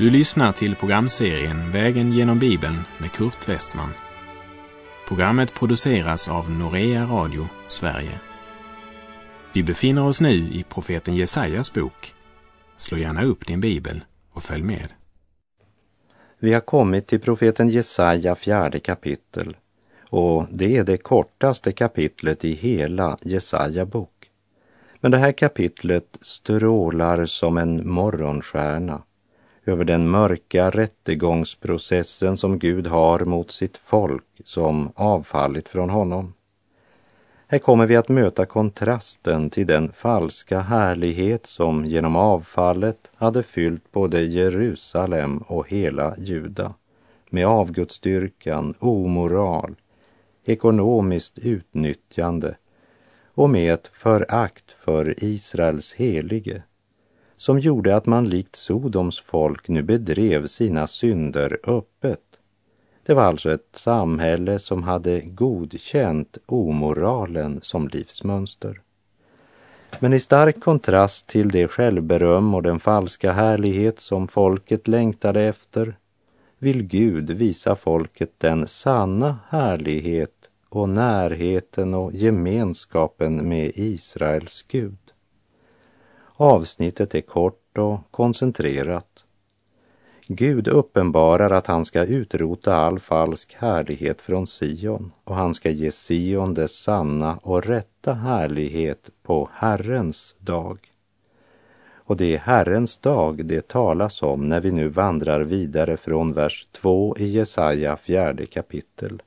Du lyssnar till programserien Vägen genom Bibeln med Kurt Westman. Programmet produceras av Norea Radio Sverige. Vi befinner oss nu i profeten Jesajas bok. Slå gärna upp din bibel och följ med. Vi har kommit till profeten Jesaja fjärde kapitel och det är det kortaste kapitlet i hela Jesaja bok. Men det här kapitlet strålar som en morgonstjärna över den mörka rättegångsprocessen som Gud har mot sitt folk som avfallit från honom. Här kommer vi att möta kontrasten till den falska härlighet som genom avfallet hade fyllt både Jerusalem och hela Juda med avgudsdyrkan, omoral, ekonomiskt utnyttjande och med ett förakt för Israels helige som gjorde att man likt Sodoms folk nu bedrev sina synder öppet. Det var alltså ett samhälle som hade godkänt omoralen som livsmönster. Men i stark kontrast till det självberöm och den falska härlighet som folket längtade efter vill Gud visa folket den sanna härlighet och närheten och gemenskapen med Israels Gud. Avsnittet är kort och koncentrerat. Gud uppenbarar att han ska utrota all falsk härlighet från Sion och han ska ge Sion dess sanna och rätta härlighet på Herrens dag. Och det är Herrens dag det talas om när vi nu vandrar vidare från vers 2 i Jesaja fjärde kapitel.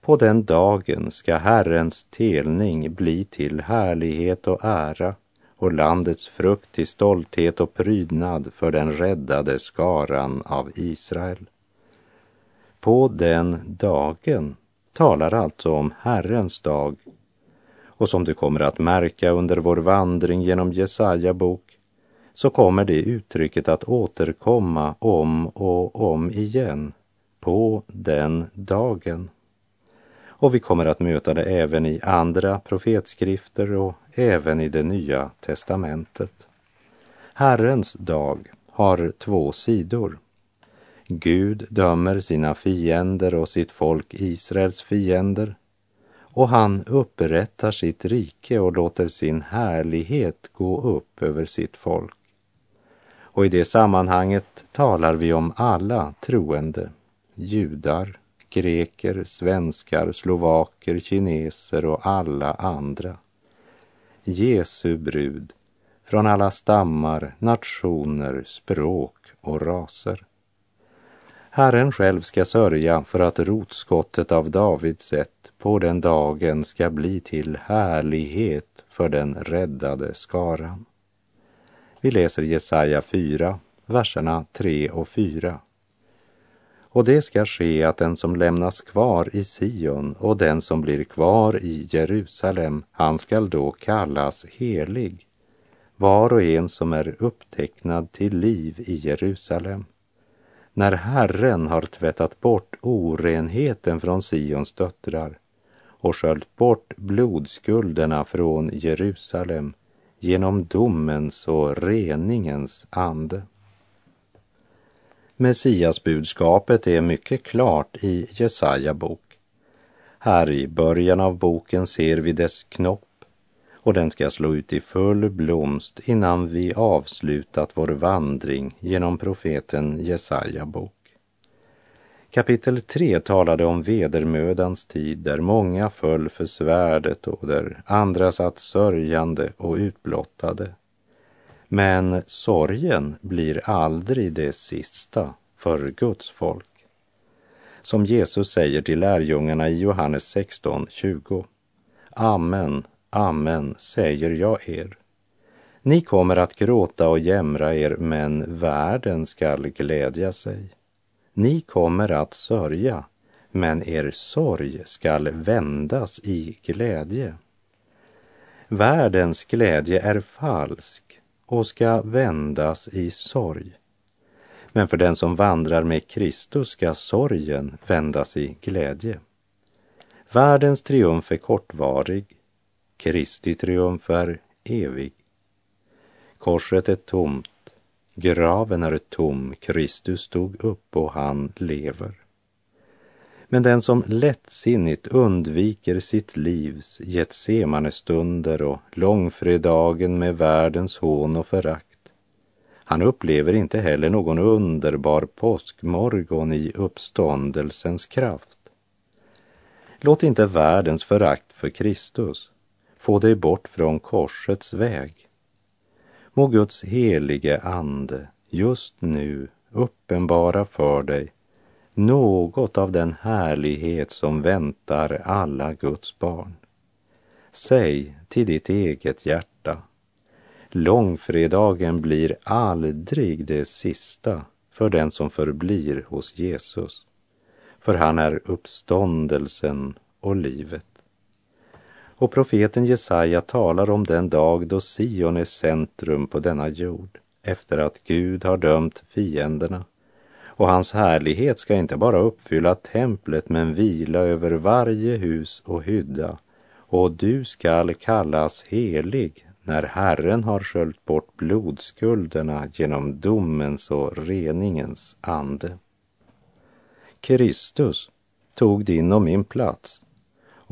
På den dagen ska Herrens telning bli till härlighet och ära och landets frukt till stolthet och prydnad för den räddade skaran av Israel. På den dagen talar alltså om Herrens dag och som du kommer att märka under vår vandring genom Jesaja bok så kommer det uttrycket att återkomma om och om igen på den dagen. Och vi kommer att möta det även i andra profetskrifter och även i det nya testamentet. Herrens dag har två sidor. Gud dömer sina fiender och sitt folk Israels fiender och han upprättar sitt rike och låter sin härlighet gå upp över sitt folk. Och i det sammanhanget talar vi om alla troende, judar, greker, svenskar, slovaker, kineser och alla andra. Jesu brud från alla stammar, nationer, språk och raser. Herren själv ska sörja för att rotskottet av Davids sätt på den dagen ska bli till härlighet för den räddade skaran. Vi läser Jesaja 4, verserna 3 och 4. Och det ska ske att den som lämnas kvar i Sion och den som blir kvar i Jerusalem, han skall då kallas helig, var och en som är upptecknad till liv i Jerusalem. När Herren har tvättat bort orenheten från Sions döttrar och sköljt bort blodskulderna från Jerusalem genom domens och reningens ande. Messiasbudskapet är mycket klart i Jesaja bok. Här i början av boken ser vi dess knopp och den ska slå ut i full blomst innan vi avslutat vår vandring genom profeten Jesaja bok. Kapitel 3 talade om vedermödans tid där många föll för svärdet och där andra satt sörjande och utblottade. Men sorgen blir aldrig det sista för Guds folk. Som Jesus säger till lärjungarna i Johannes 16, 20. Amen, amen, säger jag er. Ni kommer att gråta och jämra er, men världen skall glädja sig. Ni kommer att sörja, men er sorg skall vändas i glädje. Världens glädje är falsk och ska vändas i sorg. Men för den som vandrar med Kristus ska sorgen vändas i glädje. Världens triumf är kortvarig, Kristi triumf är evig. Korset är tomt, Graven är tom, Kristus stod upp och han lever. Men den som lättsinnigt undviker sitt livs Getsemanestunder och långfredagen med världens hån och förakt, han upplever inte heller någon underbar påskmorgon i uppståndelsens kraft. Låt inte världens förakt för Kristus få dig bort från korsets väg. Må Guds helige ande just nu uppenbara för dig något av den härlighet som väntar alla Guds barn. Säg till ditt eget hjärta, långfredagen blir aldrig det sista för den som förblir hos Jesus, för han är uppståndelsen och livet. Och profeten Jesaja talar om den dag då Sion är centrum på denna jord, efter att Gud har dömt fienderna och hans härlighet ska inte bara uppfylla templet men vila över varje hus och hydda. Och du skall kallas helig när Herren har sköljt bort blodskulderna genom domens och reningens ande. Kristus tog din och min plats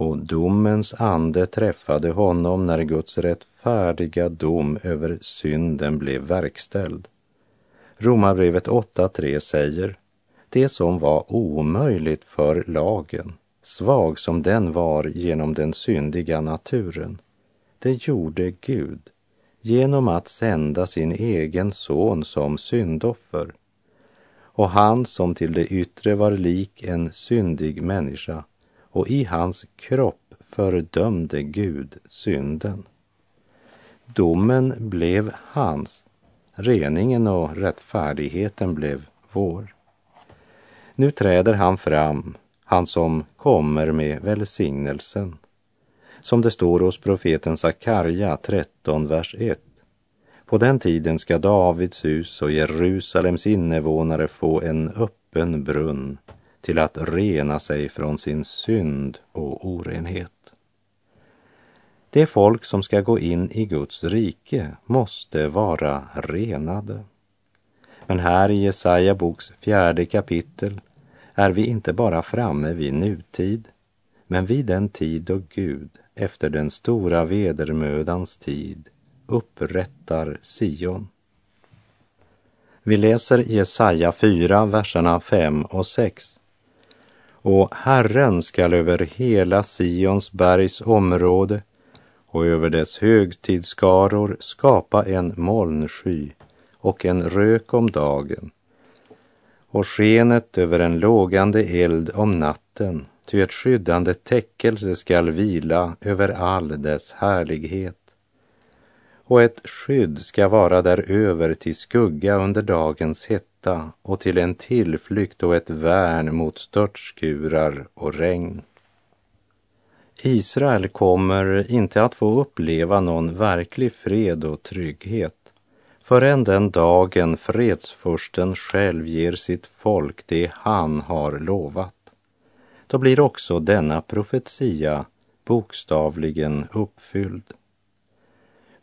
och domens ande träffade honom när Guds rättfärdiga dom över synden blev verkställd. Romarbrevet 8.3 säger det som var omöjligt för lagen, svag som den var genom den syndiga naturen, det gjorde Gud genom att sända sin egen son som syndoffer. Och han som till det yttre var lik en syndig människa och i hans kropp fördömde Gud synden. Domen blev hans Reningen och rättfärdigheten blev vår. Nu träder han fram, han som kommer med välsignelsen. Som det står hos profeten Sakarja 13, vers 1. På den tiden ska Davids hus och Jerusalems invånare få en öppen brunn till att rena sig från sin synd och orenhet. Det folk som ska gå in i Guds rike måste vara renade. Men här i Jesaja boks fjärde kapitel är vi inte bara framme vid nutid, men vid den tid då Gud efter den stora vedermödans tid upprättar Sion. Vi läser Jesaja 4, verserna 5 och 6. Och Herren skall över hela Sions bergs område och över dess högtidsskaror skapa en molnsky och en rök om dagen och skenet över en lågande eld om natten, ty ett skyddande täckelse skall vila över all dess härlighet. Och ett skydd ska vara däröver till skugga under dagens hetta och till en tillflykt och ett värn mot störtskurar och regn. Israel kommer inte att få uppleva någon verklig fred och trygghet förrän den dagen fredsfursten själv ger sitt folk det han har lovat. Då blir också denna profetia bokstavligen uppfylld.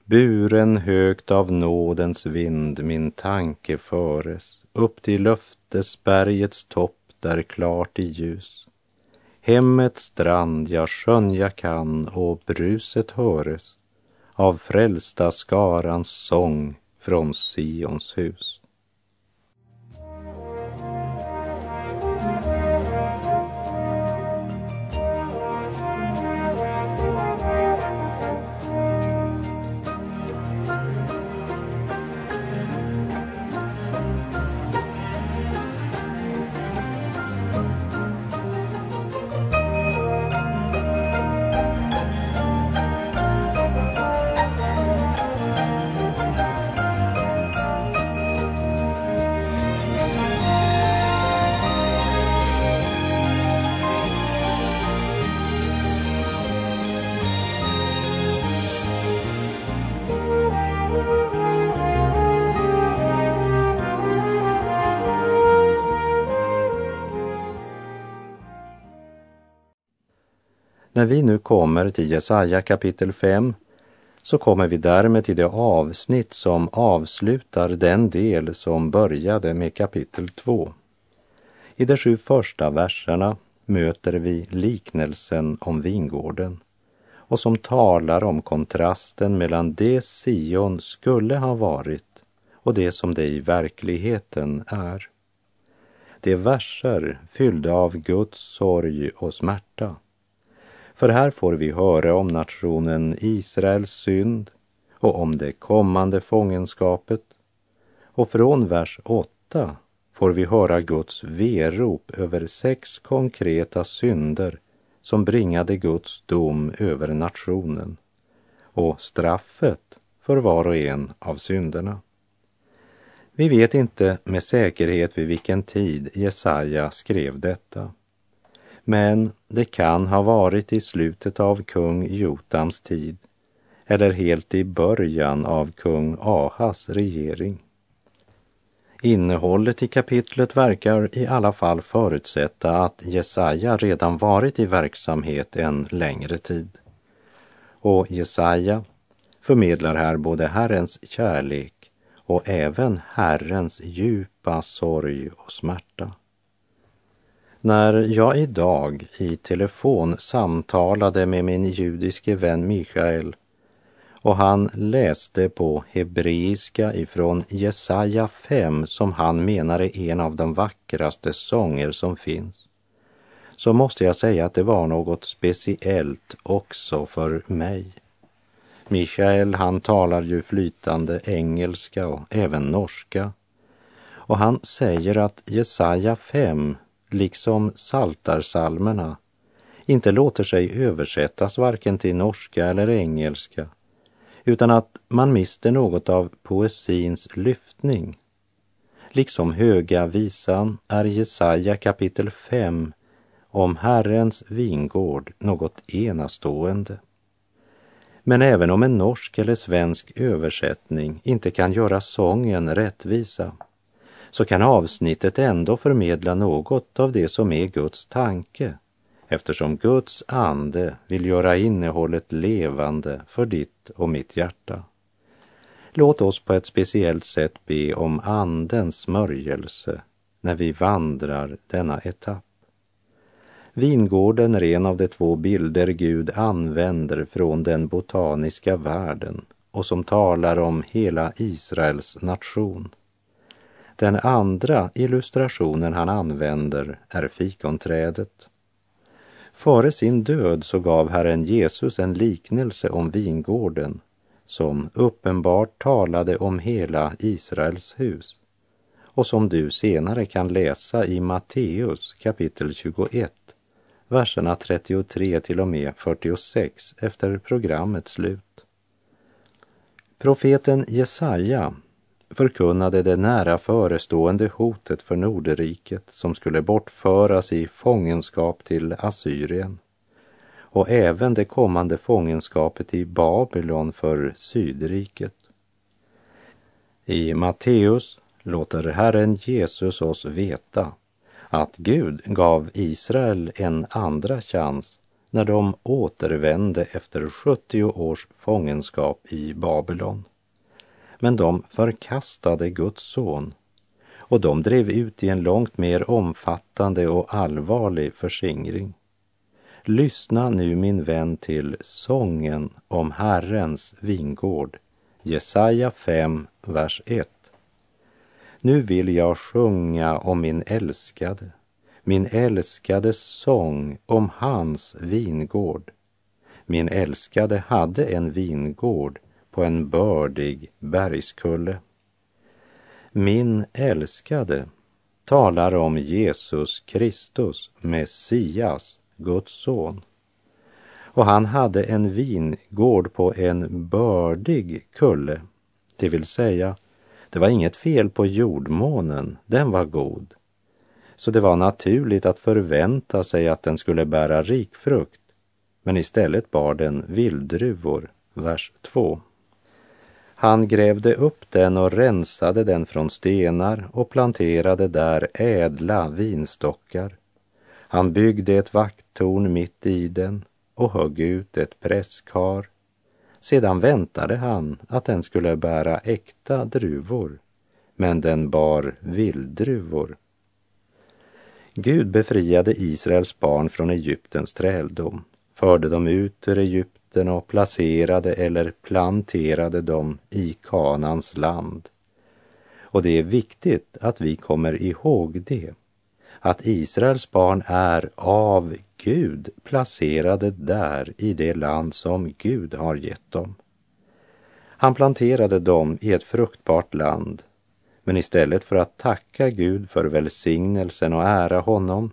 Buren högt av nådens vind min tanke föres upp till löftesbergets topp där klart i ljus Hemmets strand jag skönja kan och bruset höres av frälsta skarans sång från Sions hus. När vi nu kommer till Jesaja kapitel 5 så kommer vi därmed till det avsnitt som avslutar den del som började med kapitel 2. I de sju första verserna möter vi liknelsen om vingården och som talar om kontrasten mellan det Sion skulle ha varit och det som det i verkligheten är. Det är verser fyllda av Guds sorg och smärta. För här får vi höra om nationen Israels synd och om det kommande fångenskapet. Och från vers 8 får vi höra Guds verop över sex konkreta synder som bringade Guds dom över nationen och straffet för var och en av synderna. Vi vet inte med säkerhet vid vilken tid Jesaja skrev detta. Men det kan ha varit i slutet av kung Jotams tid eller helt i början av kung Ahas regering. Innehållet i kapitlet verkar i alla fall förutsätta att Jesaja redan varit i verksamhet en längre tid. Och Jesaja förmedlar här både Herrens kärlek och även Herrens djupa sorg och smärta. När jag idag i telefon samtalade med min judiske vän Mikael och han läste på hebreiska ifrån Jesaja 5 som han menar är en av de vackraste sånger som finns, så måste jag säga att det var något speciellt också för mig. Michael han talar ju flytande engelska och även norska. Och han säger att Jesaja 5, liksom saltarsalmerna, inte låter sig översättas varken till norska eller engelska, utan att man mister något av poesins lyftning. Liksom Höga visan är Jesaja kapitel 5 om Herrens vingård något enastående. Men även om en norsk eller svensk översättning inte kan göra sången rättvisa så kan avsnittet ändå förmedla något av det som är Guds tanke eftersom Guds ande vill göra innehållet levande för ditt och mitt hjärta. Låt oss på ett speciellt sätt be om Andens smörjelse när vi vandrar denna etapp. Vingården är en av de två bilder Gud använder från den botaniska världen och som talar om hela Israels nation. Den andra illustrationen han använder är fikonträdet. Före sin död så gav Herren Jesus en liknelse om vingården som uppenbart talade om hela Israels hus och som du senare kan läsa i Matteus kapitel 21 verserna 33 till och med 46 efter programmets slut. Profeten Jesaja förkunnade det nära förestående hotet för Nordriket som skulle bortföras i fångenskap till Assyrien och även det kommande fångenskapet i Babylon för Sydriket. I Matteus låter Herren Jesus oss veta att Gud gav Israel en andra chans när de återvände efter 70 års fångenskap i Babylon. Men de förkastade Guds son och de drev ut i en långt mer omfattande och allvarlig förskingring. Lyssna nu min vän till sången om Herrens vingård, Jesaja 5, vers 1. Nu vill jag sjunga om min älskade, min älskades sång om hans vingård. Min älskade hade en vingård på en bördig bergskulle. Min älskade talar om Jesus Kristus, Messias, Guds son. Och han hade en vingård på en bördig kulle, det vill säga det var inget fel på jordmånen, den var god. Så det var naturligt att förvänta sig att den skulle bära rik frukt, men istället bar den vilddruvor, vers 2. Han grävde upp den och rensade den från stenar och planterade där ädla vinstockar. Han byggde ett vakttorn mitt i den och högg ut ett presskar Sedan väntade han att den skulle bära äkta druvor, men den bar vilddruvor. Gud befriade Israels barn från Egyptens träldom, förde dem ut ur Egypten och placerade eller planterade dem i Kanans land. Och det är viktigt att vi kommer ihåg det, att Israels barn är av Gud placerade där i det land som Gud har gett dem. Han planterade dem i ett fruktbart land, men istället för att tacka Gud för välsignelsen och ära honom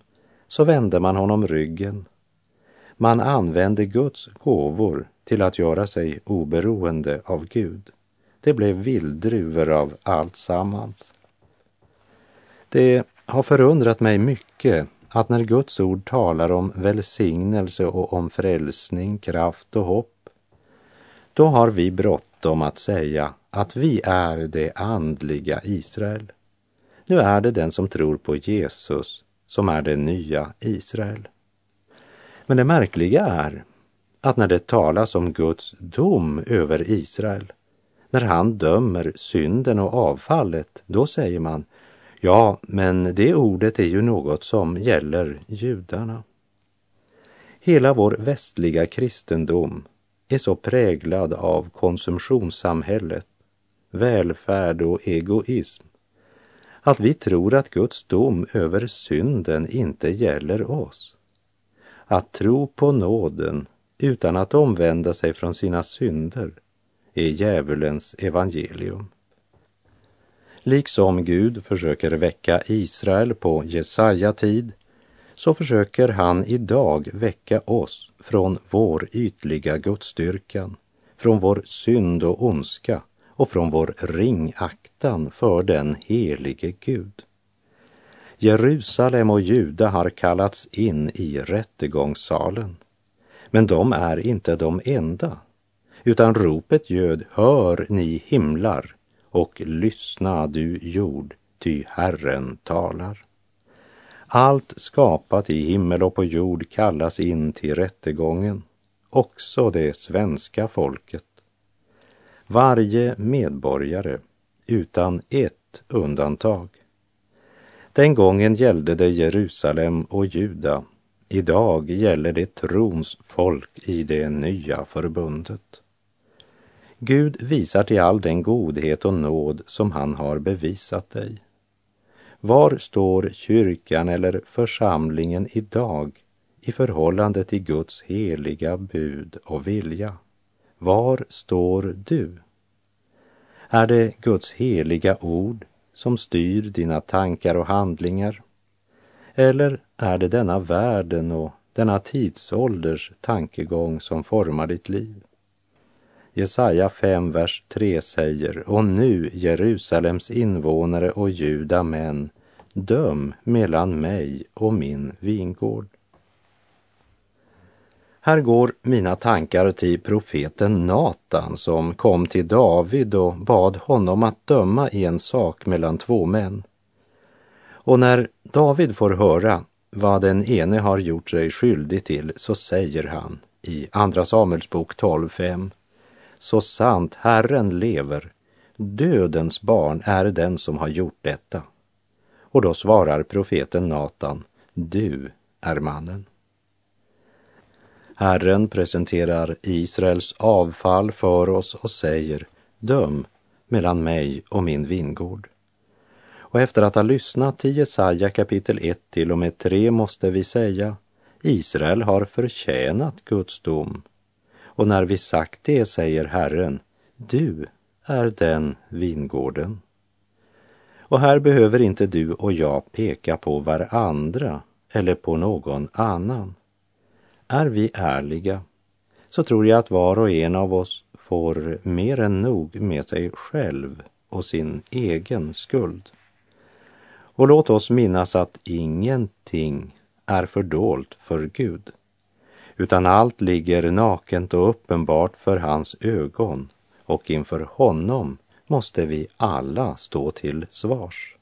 så vände man honom ryggen. Man använde Guds gåvor till att göra sig oberoende av Gud. Det blev vilddruvor av allt sammans. Det har förundrat mig mycket att när Guds ord talar om välsignelse och om frälsning, kraft och hopp, då har vi bråttom att säga att vi är det andliga Israel. Nu är det den som tror på Jesus som är det nya Israel. Men det märkliga är att när det talas om Guds dom över Israel, när han dömer synden och avfallet, då säger man Ja, men det ordet är ju något som gäller judarna. Hela vår västliga kristendom är så präglad av konsumtionssamhället, välfärd och egoism att vi tror att Guds dom över synden inte gäller oss. Att tro på nåden utan att omvända sig från sina synder är djävulens evangelium. Liksom Gud försöker väcka Israel på Jesaja tid så försöker han idag väcka oss från vår ytliga gudstyrkan, från vår synd och ondska och från vår ringaktan för den helige Gud. Jerusalem och Juda har kallats in i rättegångssalen. Men de är inte de enda, utan ropet göd, hör ni himlar, och lyssna du jord, ty Herren talar. Allt skapat i himmel och på jord kallas in till rättegången, också det svenska folket. Varje medborgare, utan ett undantag. Den gången gällde det Jerusalem och Juda. Idag gäller det trons folk i det nya förbundet. Gud visar till all den godhet och nåd som han har bevisat dig. Var står kyrkan eller församlingen idag i förhållande till Guds heliga bud och vilja? Var står du? Är det Guds heliga ord som styr dina tankar och handlingar? Eller är det denna världen och denna tidsålders tankegång som formar ditt liv? Jesaja 5, vers 3 säger, och nu Jerusalems invånare och juda män, döm mellan mig och min vingård. Här går mina tankar till profeten Natan som kom till David och bad honom att döma i en sak mellan två män. Och när David får höra vad den ene har gjort sig skyldig till så säger han i Andra Samuelsbok 12.5 så sant Herren lever, dödens barn är den som har gjort detta. Och då svarar profeten Natan, du är mannen. Herren presenterar Israels avfall för oss och säger, döm mellan mig och min vingård. Och efter att ha lyssnat till Jesaja kapitel 1 till och med 3 måste vi säga, Israel har förtjänat Guds dom och när vi sagt det säger Herren, du är den vingården. Och här behöver inte du och jag peka på varandra eller på någon annan. Är vi ärliga så tror jag att var och en av oss får mer än nog med sig själv och sin egen skuld. Och låt oss minnas att ingenting är fördolt för Gud utan allt ligger nakent och uppenbart för hans ögon och inför honom måste vi alla stå till svars.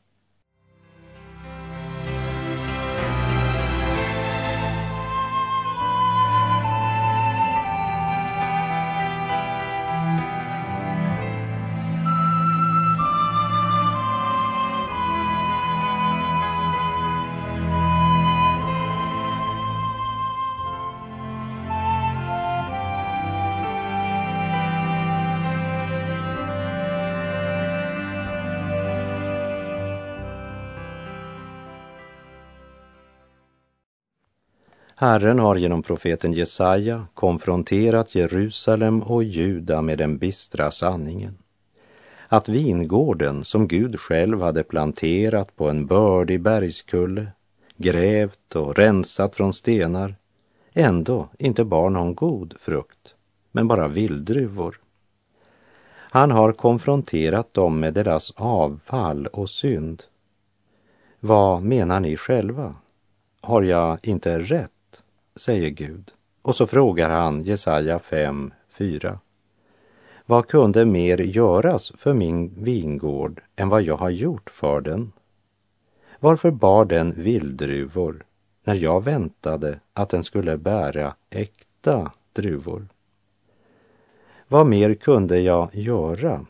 Herren har genom profeten Jesaja konfronterat Jerusalem och Juda med den bistra sanningen. Att vingården som Gud själv hade planterat på en bördig bergskulle, grävt och rensat från stenar, ändå inte bar någon god frukt, men bara vilddruvor. Han har konfronterat dem med deras avfall och synd. Vad menar ni själva? Har jag inte rätt? Säger Gud. Och så frågar han Jesaja 5, 4. Vad kunde mer göras för min vingård än vad jag har gjort för den? Varför bar den vilddruvor när jag väntade att den skulle bära äkta druvor? Vad mer kunde jag göra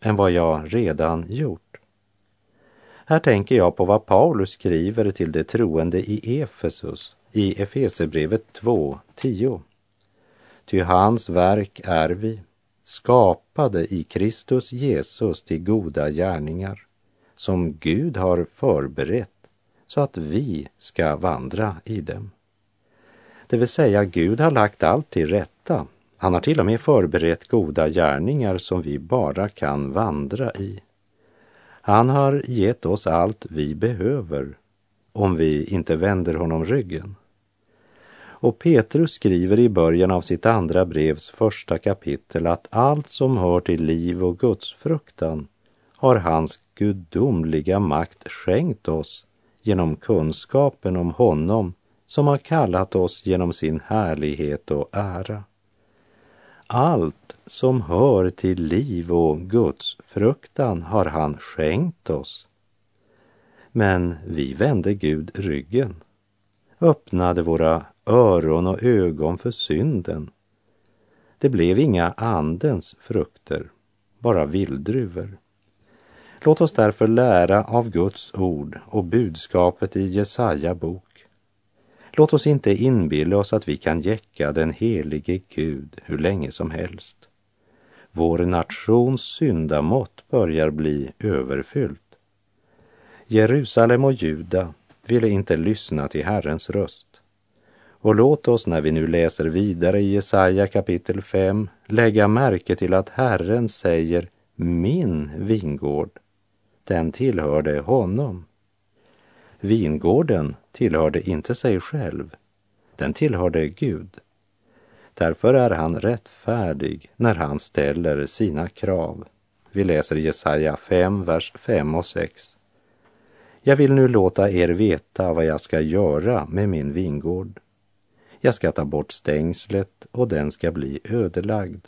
än vad jag redan gjort? Här tänker jag på vad Paulus skriver till de troende i Efesus i Efesebrevet 2.10. Ty hans verk är vi, skapade i Kristus Jesus till goda gärningar, som Gud har förberett så att vi ska vandra i dem. Det vill säga, Gud har lagt allt till rätta. Han har till och med förberett goda gärningar som vi bara kan vandra i. Han har gett oss allt vi behöver om vi inte vänder honom ryggen. Och Petrus skriver i början av sitt andra brevs första kapitel att allt som hör till liv och gudsfruktan har hans gudomliga makt skänkt oss genom kunskapen om honom som har kallat oss genom sin härlighet och ära. Allt som hör till liv och Guds fruktan har han skänkt oss. Men vi vände Gud ryggen, öppnade våra öron och ögon för synden. Det blev inga andens frukter, bara vilddruvor. Låt oss därför lära av Guds ord och budskapet i Jesaja bok. Låt oss inte inbilla oss att vi kan jäcka den helige Gud hur länge som helst. Vår nations syndamått börjar bli överfyllt. Jerusalem och Juda ville inte lyssna till Herrens röst. Och låt oss när vi nu läser vidare i Jesaja kapitel 5 lägga märke till att Herren säger min vingård, den tillhörde honom. Vingården tillhörde inte sig själv, den tillhörde Gud. Därför är han rättfärdig när han ställer sina krav. Vi läser Jesaja 5, vers 5 och 6. Jag vill nu låta er veta vad jag ska göra med min vingård. Jag ska ta bort stängslet och den ska bli ödelagd.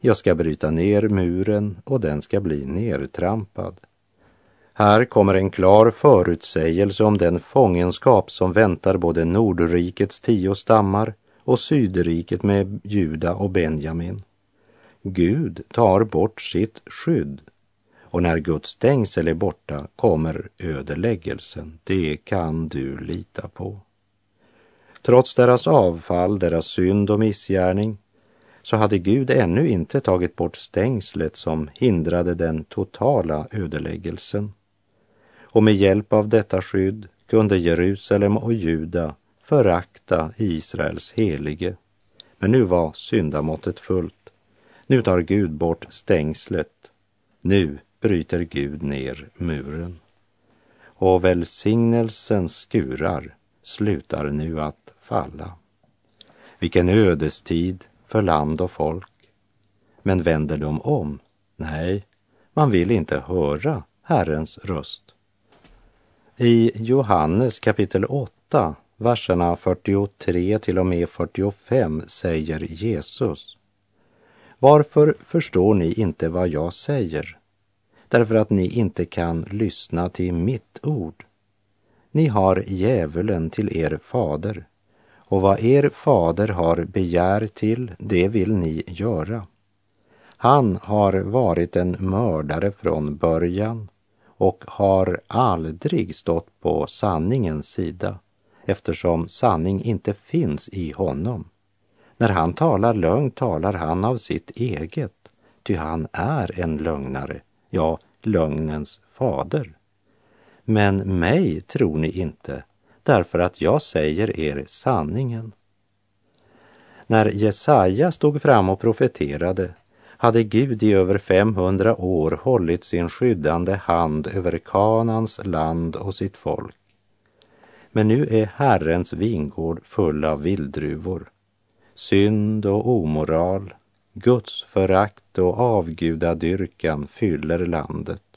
Jag ska bryta ner muren och den ska bli nertrampad. Här kommer en klar förutsägelse om den fångenskap som väntar både Nordrikets tio stammar och Sydriket med Juda och Benjamin. Gud tar bort sitt skydd och när Guds stängsel är borta kommer ödeläggelsen. Det kan du lita på. Trots deras avfall, deras synd och missgärning, så hade Gud ännu inte tagit bort stängslet som hindrade den totala ödeläggelsen. Och med hjälp av detta skydd kunde Jerusalem och Juda förakta Israels helige. Men nu var syndamåttet fullt. Nu tar Gud bort stängslet. Nu bryter Gud ner muren. Och välsignelsens skurar slutar nu att falla. Vilken ödestid för land och folk. Men vänder de om? Nej, man vill inte höra Herrens röst. I Johannes kapitel 8, verserna 43 till och med 45 säger Jesus Varför förstår ni inte vad jag säger? Därför att ni inte kan lyssna till mitt ord. Ni har djävulen till er fader och vad er fader har begär till, det vill ni göra. Han har varit en mördare från början och har aldrig stått på sanningens sida eftersom sanning inte finns i honom. När han talar lögn talar han av sitt eget, ty han är en lögnare, ja, lögnens fader. Men mig tror ni inte därför att jag säger er sanningen. När Jesaja stod fram och profeterade hade Gud i över 500 år hållit sin skyddande hand över Kanans land och sitt folk. Men nu är Herrens vingård full av vilddruvor. Synd och omoral, Guds förakt och avgudadyrkan fyller landet.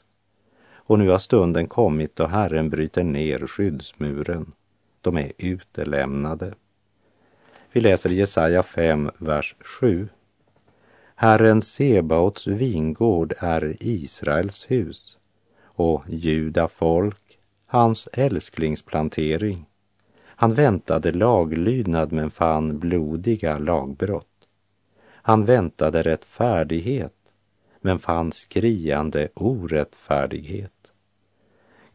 Och nu har stunden kommit då Herren bryter ner skyddsmuren. De är utelämnade. Vi läser Jesaja 5, vers 7. Herren Sebaots vingård är Israels hus och Juda folk hans älsklingsplantering. Han väntade laglydnad men fann blodiga lagbrott. Han väntade rättfärdighet men fann skriande orättfärdighet.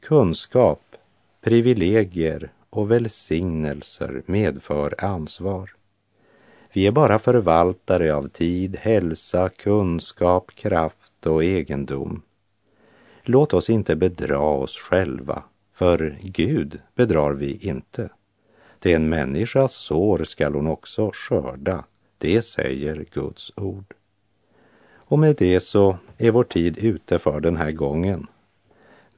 Kunskap, privilegier och välsignelser medför ansvar. Vi är bara förvaltare av tid, hälsa, kunskap, kraft och egendom. Låt oss inte bedra oss själva, för Gud bedrar vi inte. Det en människas sår skall hon också skörda, det säger Guds ord. Och med det så är vår tid ute för den här gången.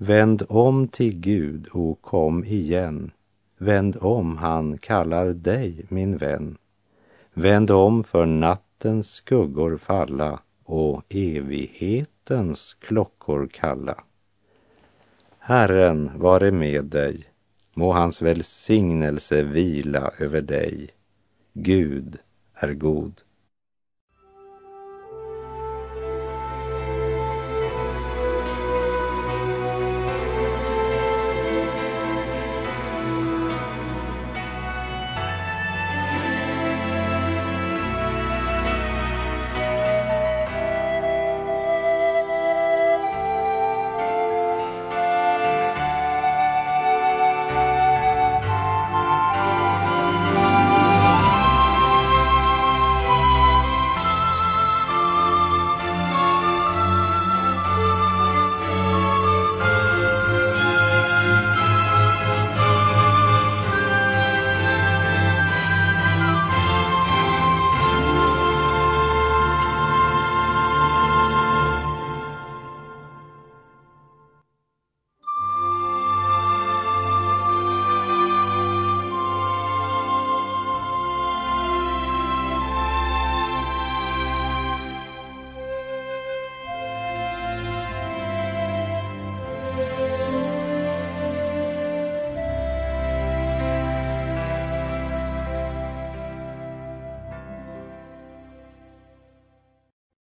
Vänd om till Gud och kom igen. Vänd om, han kallar dig, min vän. Vänd om för nattens skuggor falla och evighetens klockor kalla. Herren vare med dig, må hans välsignelse vila över dig. Gud är god.